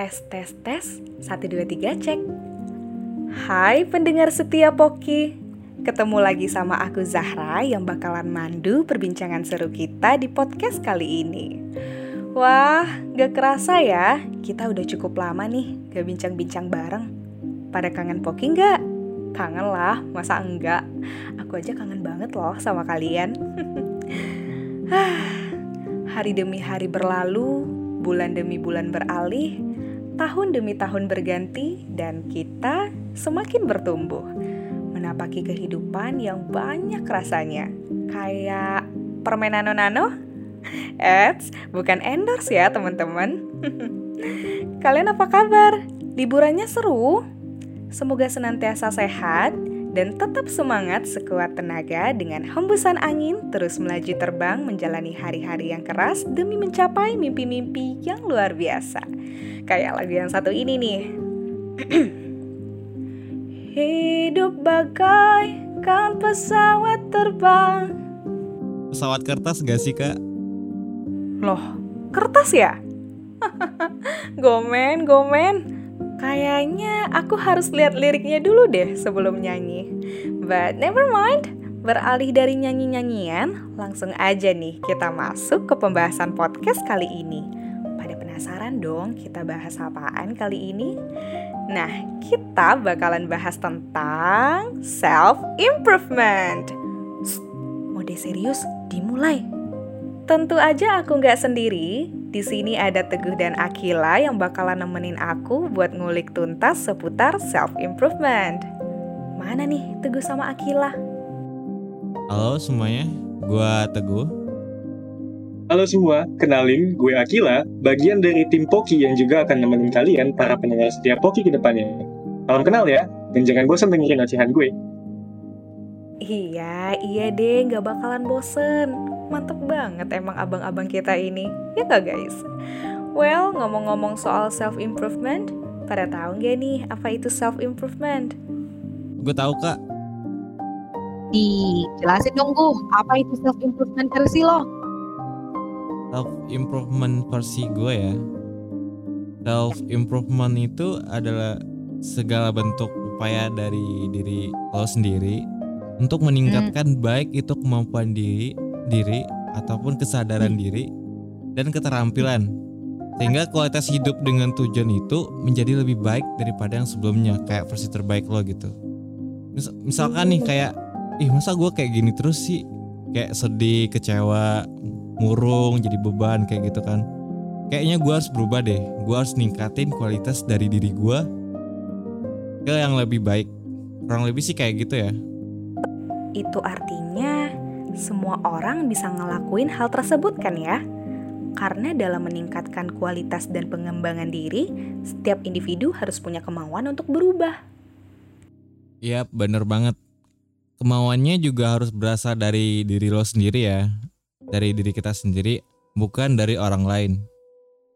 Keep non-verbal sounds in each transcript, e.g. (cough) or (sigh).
Tes, tes, tes. 1, 2, 3, cek. Hai pendengar setia Poki. Ketemu lagi sama aku Zahra yang bakalan mandu perbincangan seru kita di podcast kali ini. Wah, gak kerasa ya, kita udah cukup lama nih gak bincang-bincang bareng. Pada kangen Poki nggak? Kangen lah, masa enggak? Aku aja kangen banget loh sama kalian. (laughs) hari demi hari berlalu, bulan demi bulan beralih, tahun demi tahun berganti, dan kita semakin bertumbuh. Menapaki kehidupan yang banyak rasanya. Kayak permen nano-nano? Eits, bukan endorse ya teman-teman. (laughs) Kalian apa kabar? Liburannya seru? Semoga senantiasa sehat dan tetap semangat sekuat tenaga dengan hembusan angin terus melaju terbang menjalani hari-hari yang keras demi mencapai mimpi-mimpi yang luar biasa. Kayak lagu yang satu ini nih. (clears throat) Hidup bagaikan pesawat terbang. Pesawat kertas gak sih kak? Loh, kertas ya? (laughs) gomen, gomen. Kayaknya aku harus lihat liriknya dulu deh sebelum nyanyi. But never mind, beralih dari nyanyi-nyanyian, langsung aja nih kita masuk ke pembahasan podcast kali ini. Pada penasaran dong kita bahas apaan kali ini? Nah, kita bakalan bahas tentang self-improvement. Mode serius dimulai. Tentu aja aku nggak sendiri, di sini ada Teguh dan Akila yang bakalan nemenin aku buat ngulik tuntas seputar self-improvement. Mana nih Teguh sama Akila? Halo semuanya, gue Teguh. Halo semua, kenalin gue Akila, bagian dari tim Poki yang juga akan nemenin kalian para pendengar setiap Poki ke depannya. Salam kenal ya, dan jangan bosan dengerin ocehan gue. Iya, iya deh, gak bakalan bosen mantep banget emang abang-abang kita ini, ya gak guys? Well, ngomong-ngomong soal self-improvement, pada tahu gak nih apa itu self-improvement? Gue tahu kak. Di, jelasin dong gue, apa itu self-improvement versi lo? Self-improvement versi gue ya. Self-improvement itu adalah segala bentuk upaya dari diri lo sendiri untuk meningkatkan hmm. baik itu kemampuan diri diri ataupun kesadaran diri dan keterampilan. Sehingga kualitas hidup dengan tujuan itu menjadi lebih baik daripada yang sebelumnya kayak versi terbaik lo gitu. Mis misalkan nih kayak ih masa gue kayak gini terus sih? Kayak sedih kecewa murung jadi beban kayak gitu kan. Kayaknya gue harus berubah deh. Gue harus ningkatin kualitas dari diri gue ke yang lebih baik. Kurang lebih sih kayak gitu ya. Itu artinya semua orang bisa ngelakuin hal tersebut kan ya? Karena dalam meningkatkan kualitas dan pengembangan diri, setiap individu harus punya kemauan untuk berubah. Iya, bener banget. Kemauannya juga harus berasal dari diri lo sendiri ya. Dari diri kita sendiri, bukan dari orang lain.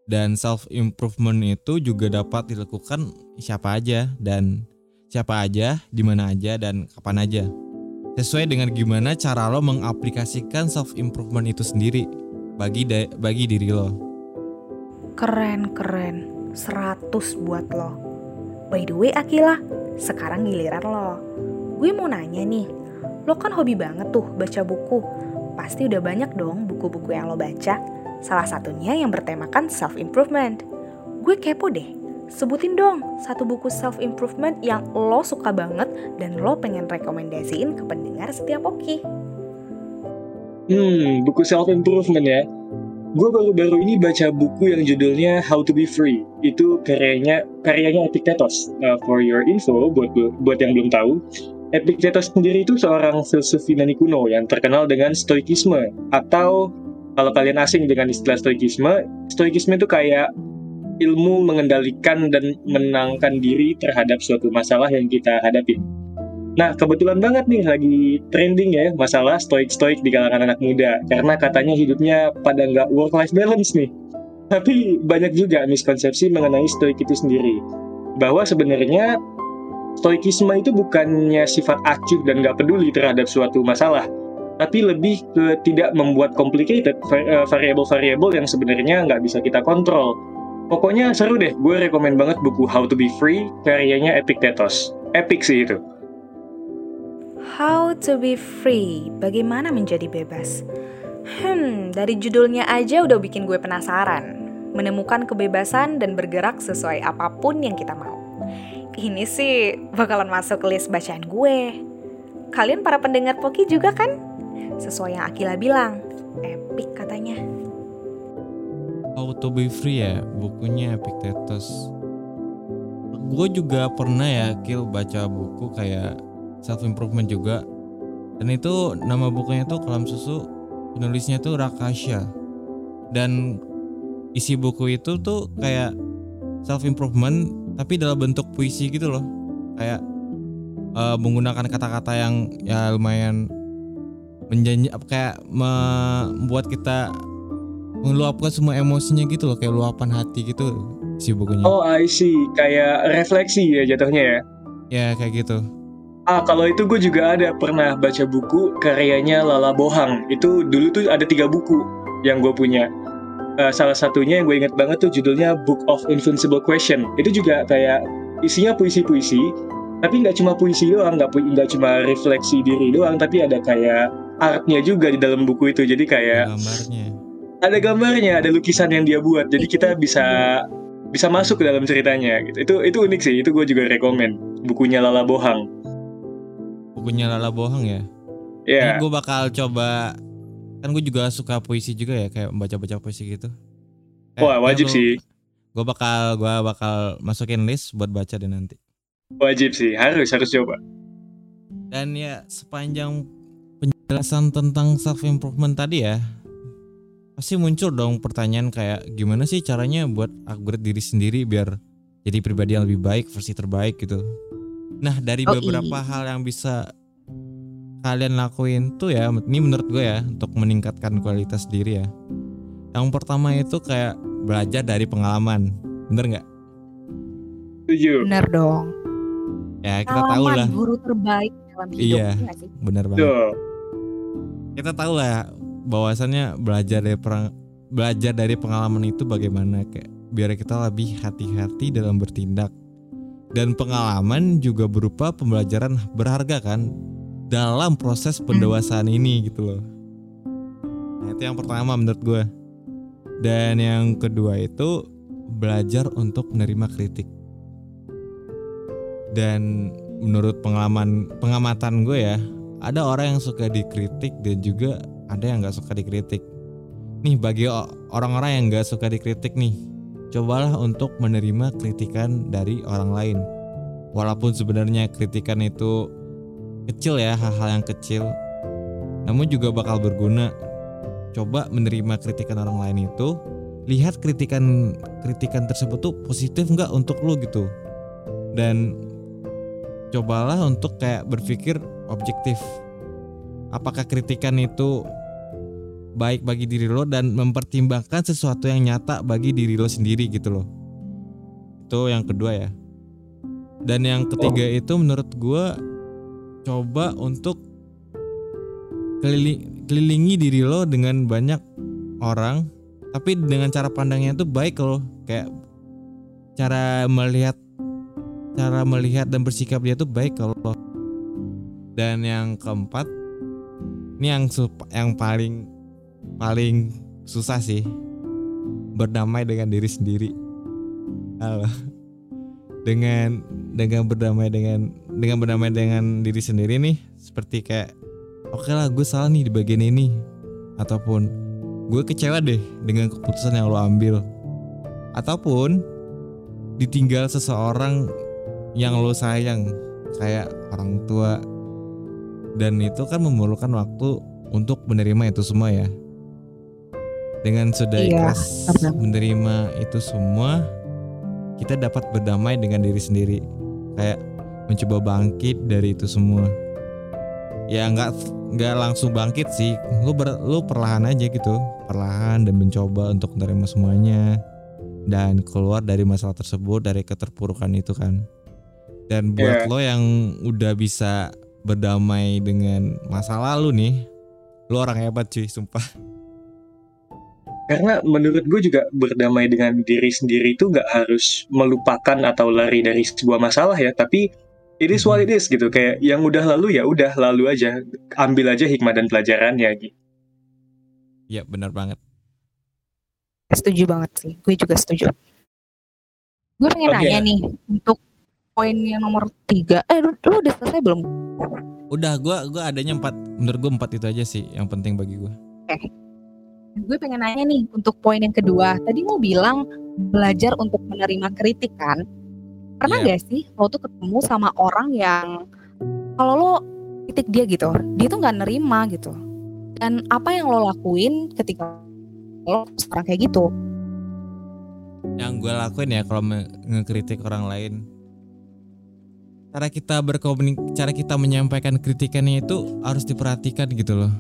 Dan self improvement itu juga dapat dilakukan siapa aja dan siapa aja, di mana aja dan kapan aja sesuai dengan gimana cara lo mengaplikasikan self improvement itu sendiri bagi bagi diri lo. Keren keren, 100 buat lo. By the way Akila, sekarang giliran lo. Gue mau nanya nih, lo kan hobi banget tuh baca buku. Pasti udah banyak dong buku-buku yang lo baca. Salah satunya yang bertemakan self improvement. Gue kepo deh, Sebutin dong satu buku self improvement yang lo suka banget dan lo pengen rekomendasiin ke pendengar setiap Oki. Hmm, buku self improvement ya. Gue baru-baru ini baca buku yang judulnya How to Be Free. Itu karyanya karyanya Epictetus. Uh, for your info, buat buat yang belum tahu, Epictetus sendiri itu seorang filsuf Yunani kuno yang terkenal dengan stoikisme atau kalau kalian asing dengan istilah stoikisme, stoikisme itu kayak ilmu mengendalikan dan menangkan diri terhadap suatu masalah yang kita hadapi. Nah, kebetulan banget nih lagi trending ya masalah stoik-stoik di kalangan anak muda. Karena katanya hidupnya pada nggak work-life balance nih. Tapi banyak juga miskonsepsi mengenai stoik itu sendiri. Bahwa sebenarnya stoikisme itu bukannya sifat acuh dan nggak peduli terhadap suatu masalah. Tapi lebih ke tidak membuat complicated eh, variable-variable yang sebenarnya nggak bisa kita kontrol Pokoknya seru deh, gue rekomen banget buku How to be Free karyanya Epictetus. Epic sih itu. How to be free, bagaimana menjadi bebas? Hmm, dari judulnya aja udah bikin gue penasaran. Menemukan kebebasan dan bergerak sesuai apa pun yang kita mau. Ini sih bakalan masuk list bacaan gue. Kalian para pendengar Poki juga kan? Sesuai yang Akila bilang, epic katanya. How to be free ya bukunya Epictetus gue juga pernah ya Kil baca buku kayak self improvement juga. Dan itu nama bukunya tuh Kelam Susu penulisnya tuh Rakasha. Dan isi buku itu tuh kayak self improvement tapi dalam bentuk puisi gitu loh. Kayak uh, menggunakan kata-kata yang ya lumayan menjanji kayak membuat kita meluapkan semua emosinya gitu loh kayak luapan hati gitu si bukunya Oh, I see. Kayak refleksi ya jatuhnya ya. ya kayak gitu Ah, kalau itu gue juga ada pernah baca buku karyanya Lala Bohang. Itu dulu tuh ada tiga buku yang gue punya. Eh, salah satunya yang gue inget banget tuh judulnya Book of Invincible Question. Itu juga kayak isinya puisi-puisi, tapi nggak cuma puisi doang, nggak pu- nggak cuma refleksi diri doang, tapi ada kayak artnya juga di dalam buku itu. Jadi kayak gambarnya ada gambarnya, ada lukisan yang dia buat. Jadi kita bisa bisa masuk ke dalam ceritanya gitu. Itu itu unik sih. Itu gue juga rekomen bukunya Lala Bohang. bukunya Lala Bohang ya Ya. gue bakal coba kan gue juga suka puisi juga ya kayak baca-baca puisi gitu Wah, wajib sih. gue bakal gue bakal masukin list buat baca deh nanti Wajib sih, harus harus coba. dan ya sepanjang penjelasan tentang self improvement tadi ya pasti muncul dong pertanyaan kayak gimana sih caranya buat upgrade diri sendiri biar jadi pribadi yang lebih baik versi terbaik gitu nah dari Oh, beberapa iya. hal yang bisa kalian lakuin tuh ya ini menurut gue ya untuk meningkatkan kualitas diri ya yang pertama itu kayak belajar dari pengalaman bener nggak Setuju. Bener dong. ya kita tahu lah guru terbaik dalam hidup. Iya. bener banget Tuh. kita tahu lah bahwasannya belajar dari perang belajar dari pengalaman itu bagaimana kayak biar kita lebih hati-hati dalam bertindak. Dan pengalaman juga berupa pembelajaran berharga kan dalam proses pendewasaan ini gitu loh. Nah itu yang pertama menurut gue dan yang kedua itu belajar untuk menerima kritik. Dan menurut pengalaman pengamatan gue ya ada orang yang suka dikritik dan juga ada yang nggak suka dikritik. Nih bagi orang-orang yang nggak suka dikritik nih, cobalah untuk menerima kritikan dari orang lain. Walaupun sebenarnya kritikan itu kecil ya, hal-hal yang kecil, namun juga bakal berguna. Coba menerima kritikan orang lain itu, lihat kritikan kritikan tersebut tuh positif nggak untuk lu gitu. Dan cobalah untuk kayak berpikir objektif. Apakah kritikan itu baik bagi diri lo dan mempertimbangkan sesuatu yang nyata bagi diri lo sendiri gitu loh. Itu yang kedua ya. Dan yang ketiga itu menurut gua coba untuk kelili- kelilingi diri lo dengan banyak orang tapi dengan cara pandangnya itu baik loh kayak cara melihat cara melihat dan bersikap dia tuh baik kalau dan yang keempat ini yang yang paling paling susah sih. Berdamai dengan diri sendiri. Halo. Dengan dengan berdamai dengan dengan berdamai dengan diri sendiri nih seperti kayak oke lah gue salah nih di bagian ini. Ataupun gue kecewa deh dengan keputusan yang lo ambil. Ataupun ditinggal seseorang yang lo sayang kayak orang tua dan itu kan memerlukan waktu untuk menerima itu semua ya. Dengan sudah Iya, ikhlas benar. menerima itu semua kita dapat berdamai dengan diri sendiri. Kayak mencoba bangkit dari itu semua. Ya nggak nggak langsung bangkit sih. Lu ber, lu perlahan aja gitu. Perlahan dan mencoba untuk menerima semuanya. Dan keluar dari masalah tersebut dari keterpurukan itu kan. Dan buat Iya. lo yang udah bisa berdamai dengan masa lalu nih lo orang hebat cuy sumpah karena menurut gue juga berdamai dengan diri sendiri itu nggak harus melupakan atau lari dari sebuah masalah ya tapi it is what it is gitu kayak yang udah lalu ya udah lalu aja ambil aja hikmah dan pelajarannya gitu Iya benar banget. Setuju banget sih. Gue juga setuju. Gue pengen Oke. nanya nih untuk poin yang nomor tiga. Eh, lu, lu udah selesai belum? Udah gua gua adanya empat menurut gua empat itu aja sih yang penting bagi gua. Gue pengen nanya nih untuk poin yang kedua. Tadi mau bilang belajar untuk menerima kritik kan? Pernah Iya. gak sih lo tuh ketemu sama orang yang kalau lo kritik dia gitu, dia tuh nggak nerima gitu. Dan apa yang lo lakuin ketika lo sekarang kayak gitu? Yang gue lakuin ya kalau ngekritik orang lain cara kita berkomunik cara kita menyampaikan kritikannya itu harus diperhatikan gitu loh.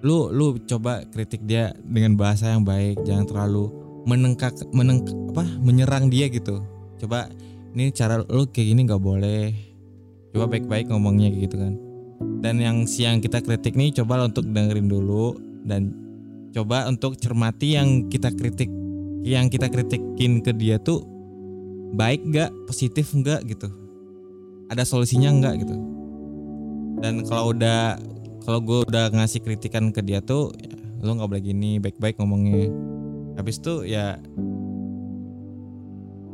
Lu lu coba kritik dia dengan bahasa yang baik, jangan terlalu menengkak meneng apa menyerang dia gitu. Coba ini cara lu kayak gini nggak boleh. Coba baik-baik ngomongnya gitu kan. Dan yang siang kita kritik nih coba untuk dengerin dulu dan coba untuk cermati yang kita kritik yang kita kritikin ke dia tuh baik nggak positif nggak gitu ada solusinya nggak gitu dan kalau udah kalau gue udah ngasih kritikan ke dia tuh ya, lo nggak boleh gini baik-baik ngomongnya habis itu ya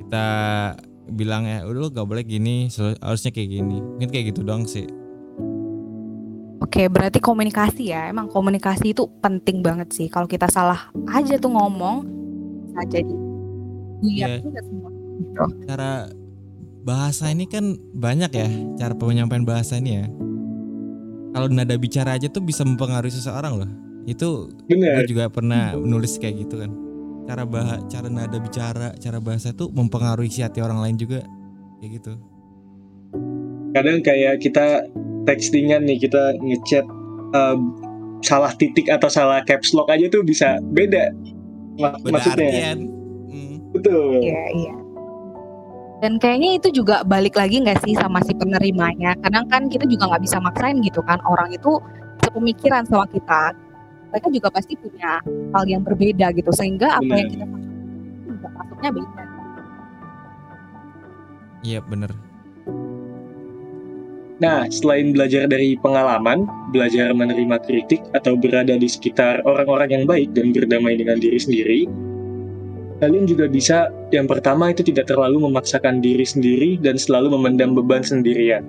kita bilang ya udah lo nggak boleh gini harusnya kayak gini mungkin kayak gitu dong sih Oke, berarti komunikasi ya. Emang komunikasi itu penting banget sih. Kalau kita salah aja tuh ngomong, bisa jadi Iya. juga semua. Gitu. cara bahasa ini kan banyak ya cara penyampaian bahasa ini ya. Kalau nada bicara aja tuh bisa mempengaruhi seseorang loh. Itu bener. gue juga pernah nulis kayak gitu kan. Cara bah cara nada bicara cara bahasa tuh mempengaruhi si hati orang lain juga kayak gitu. Kadang kayak kita textingan nih kita ngechat um, salah titik atau salah caps lock aja tuh bisa beda. Mak- beda maksudnya. artian. Hmm, betul. Iya, iya. Dan kayaknya itu juga balik lagi nggak sih sama si penerimanya. Kadang kan kita juga nggak bisa maksain gitu kan. Orang itu sepemikiran sama kita. Mereka juga pasti punya hal yang berbeda gitu. Sehingga apa Benar. yang kita juga masuknya beda. iya bener Nah, selain belajar dari pengalaman, belajar menerima kritik, atau berada di sekitar orang-orang yang baik dan berdamai dengan diri sendiri, kalian juga bisa, yang pertama itu tidak terlalu memaksakan diri sendiri dan selalu memendam beban sendirian.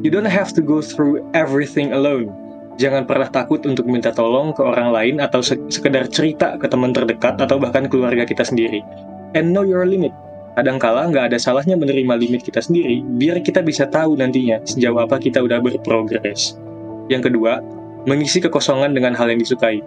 You don't have to go through everything alone. Jangan pernah takut untuk minta tolong ke orang lain atau se- sekedar cerita ke teman terdekat atau bahkan keluarga kita sendiri. And know your limit. Kadangkala nggak ada salahnya menerima limit kita sendiri, biar kita bisa tahu nantinya sejauh apa kita udah berprogres. Yang kedua, mengisi kekosongan dengan hal yang disukai.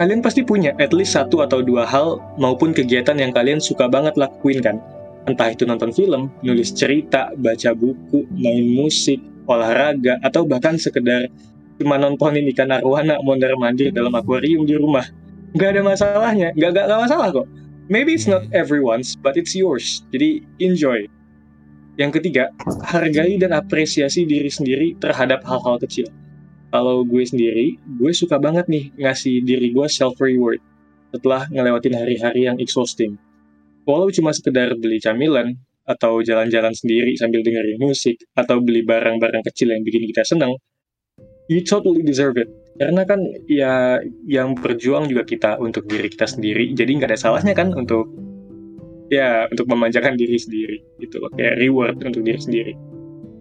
Kalian pasti punya at least satu atau dua hal maupun kegiatan yang kalian suka banget lakuin kan? Entah itu nonton film, nulis cerita, baca buku, main musik, olahraga, atau bahkan sekedar cuma nontonin ikan arwana mondar-mandir dalam akuarium di rumah. Nggak ada masalahnya, nggak, nggak, nggak masalah kok. Maybe it's not everyone's, but it's yours. Jadi enjoy. Yang ketiga, hargai dan apresiasi diri sendiri terhadap hal-hal kecil. Kalau gue sendiri, gue suka banget nih ngasih diri gue self-reward setelah ngelewatin hari-hari yang exhausting. Walau cuma sekedar beli camilan, atau jalan-jalan sendiri sambil dengerin musik, atau beli barang-barang kecil yang bikin kita senang, you totally deserve it. Karena kan ya yang berjuang juga kita untuk diri kita sendiri, jadi nggak ada salahnya kan untuk ya untuk memanjakan diri sendiri gitu loh, kayak reward untuk diri sendiri.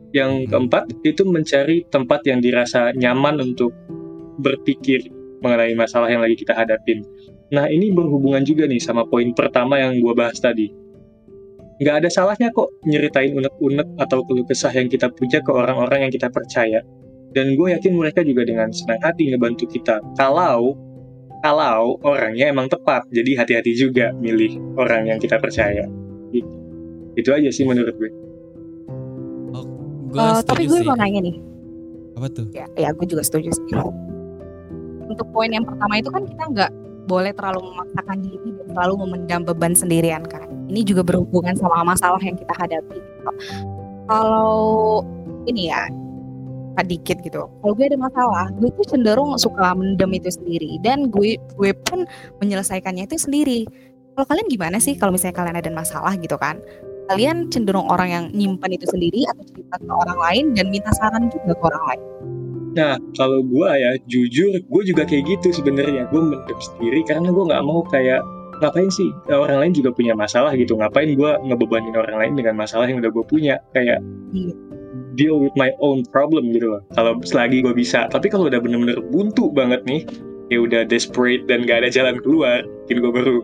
Yang keempat itu mencari tempat yang dirasa nyaman untuk berpikir mengenai masalah yang lagi kita hadapin. Nah ini berhubungan juga nih sama poin pertama yang gue bahas tadi. Nggak ada salahnya kok nyeritain unek-unek atau keluh kesah yang kita punya ke orang-orang yang kita percaya. Dan gue yakin mereka juga dengan senang hati ngebantu kita. Kalau kalau orangnya emang tepat, jadi hati-hati juga milih orang yang kita percaya. Gitu. Itu aja sih menurut gue. Gue Eh, tapi gue sih mau nanya nih. apa tuh Ya, ya gue juga setuju sih. Untuk poin yang pertama itu kan kita nggak boleh terlalu memaksakan diri dan terlalu memendam beban sendirian kan. Ini juga berhubungan sama masalah yang kita hadapi. gitu. Kalau ini ya, cerita dikit gitu. Kalau gue ada masalah, gue tuh cenderung suka mendem itu sendiri dan gue gue pun menyelesaikannya itu sendiri. Kalau kalian gimana sih kalau misalnya kalian ada masalah gitu kan? Kalian cenderung orang yang nyimpan itu sendiri atau cerita ke orang lain dan minta saran juga ke orang lain? Nah, kalau gue ya jujur, gue juga kayak gitu sebenarnya. Gue mendem sendiri karena gue nggak mau kayak ngapain sih orang lain juga punya masalah gitu. Ngapain gue ngebebanin orang lain dengan masalah yang udah gue punya kayak Iya. deal with my own problem gitu loh. Kalau selagi gue bisa. Tapi kalau udah bener-bener buntu banget nih, ya udah desperate dan gak ada jalan keluar, mungkin gue baru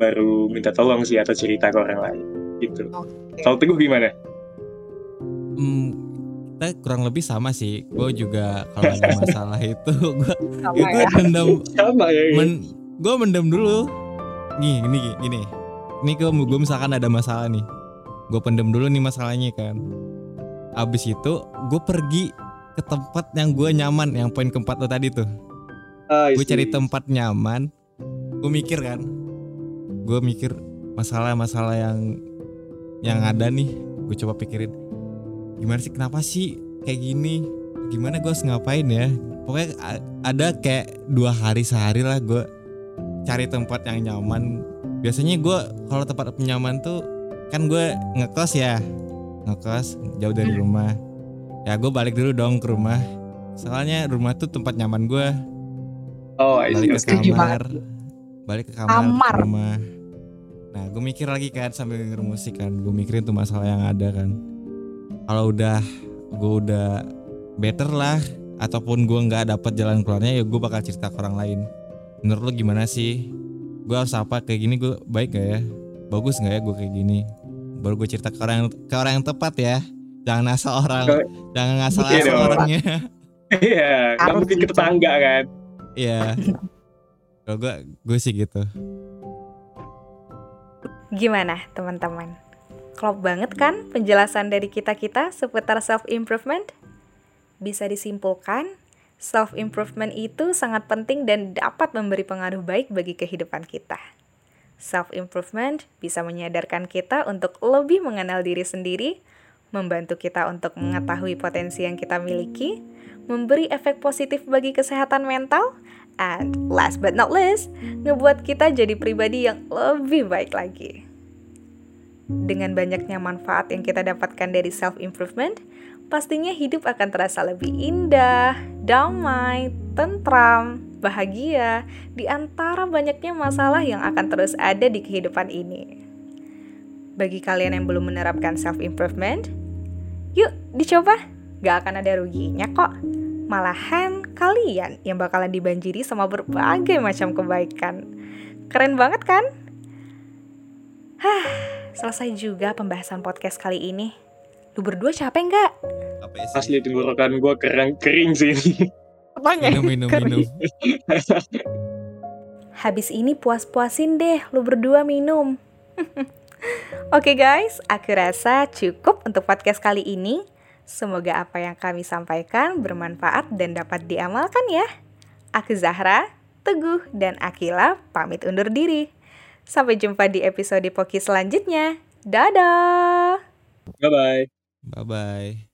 baru minta tolong sih atau cerita ke orang lain gitu. Oke. Kalau teguh gimana? Hmm, kita kurang lebih sama sih. Gue juga kalau ada (laughs) masalah itu gue itu ya. dendam Sama ya. men, gue mendem dulu nih gini gini ini gue gue misalkan ada masalah nih gue pendem dulu nih masalahnya kan abis itu gue pergi ke tempat yang gue nyaman yang poin keempat lo tadi tuh Ah, I gue cari tempat nyaman gue mikir kan gue mikir masalah-masalah yang yang ada nih gue coba pikirin gimana sih kenapa sih kayak gini? Gimana gue harus ngapain ya? Pokoknya ada kayak dua hari sehari lah gue cari tempat yang nyaman. Biasanya gue kalau tempat nyaman tuh kan gue ngekos ya ngekos jauh dari rumah. Ya gue balik dulu dong ke rumah. Soalnya rumah tuh tempat nyaman gue Oh, balik ke kamar balik ke kamar, Kamar. ke rumah nah gue mikir lagi kan sambil denger musik kan. Gue mikirin tuh masalah yang ada kan. Kalau udah gue udah better lah ataupun gue nggak dapat jalan keluarnya ya gue bakal cerita ke orang lain. Menurut lo gimana sih? Gue harus apa? Kayak gini gue baik gak ya? Bagus nggak ya gue kayak gini? Baru gue cerita ke orang ke orang yang tepat ya. Jangan asal orang Ke- jangan ngasal Iya asal orangnya. Iya, nggak Harus mungkin ke gitu. tetangga kan. Iya. Kalau gue gue sih gitu. Gimana teman-teman? Klop banget kan penjelasan dari kita-kita seputar self-improvement? Bisa disimpulkan, self-improvement itu sangat penting dan dapat memberi pengaruh baik bagi kehidupan kita. Self-improvement bisa menyadarkan kita untuk lebih mengenal diri sendiri, membantu kita untuk mengetahui potensi yang kita miliki, memberi efek positif bagi kesehatan mental, and last but not least, ngebuat kita jadi pribadi yang lebih baik lagi. Dengan banyaknya manfaat yang kita dapatkan dari self-improvement, pastinya hidup akan terasa lebih indah, damai, tentram, bahagia di antara banyaknya masalah yang akan terus ada di kehidupan ini. Bagi kalian yang belum menerapkan self-improvement, yuk dicoba. Gak akan ada ruginya kok. Malahan kalian yang bakalan dibanjiri sama berbagai macam kebaikan. Keren banget kan? Hah, selesai juga pembahasan podcast kali ini. Lu berdua capek nggak? Ya Asli tenggorokan gue kering kering sih ini. Apanya? Minum minum minum. (laughs) Habis ini puas-puasin deh lu berdua minum. (laughs) Oke guys, aku rasa cukup untuk podcast kali ini. Semoga apa yang kami sampaikan bermanfaat dan dapat diamalkan ya. Aku Zahra, Teguh, dan Akila pamit undur diri. Sampai jumpa di episode Poki selanjutnya. Dadah! Bye bye. Bye bye.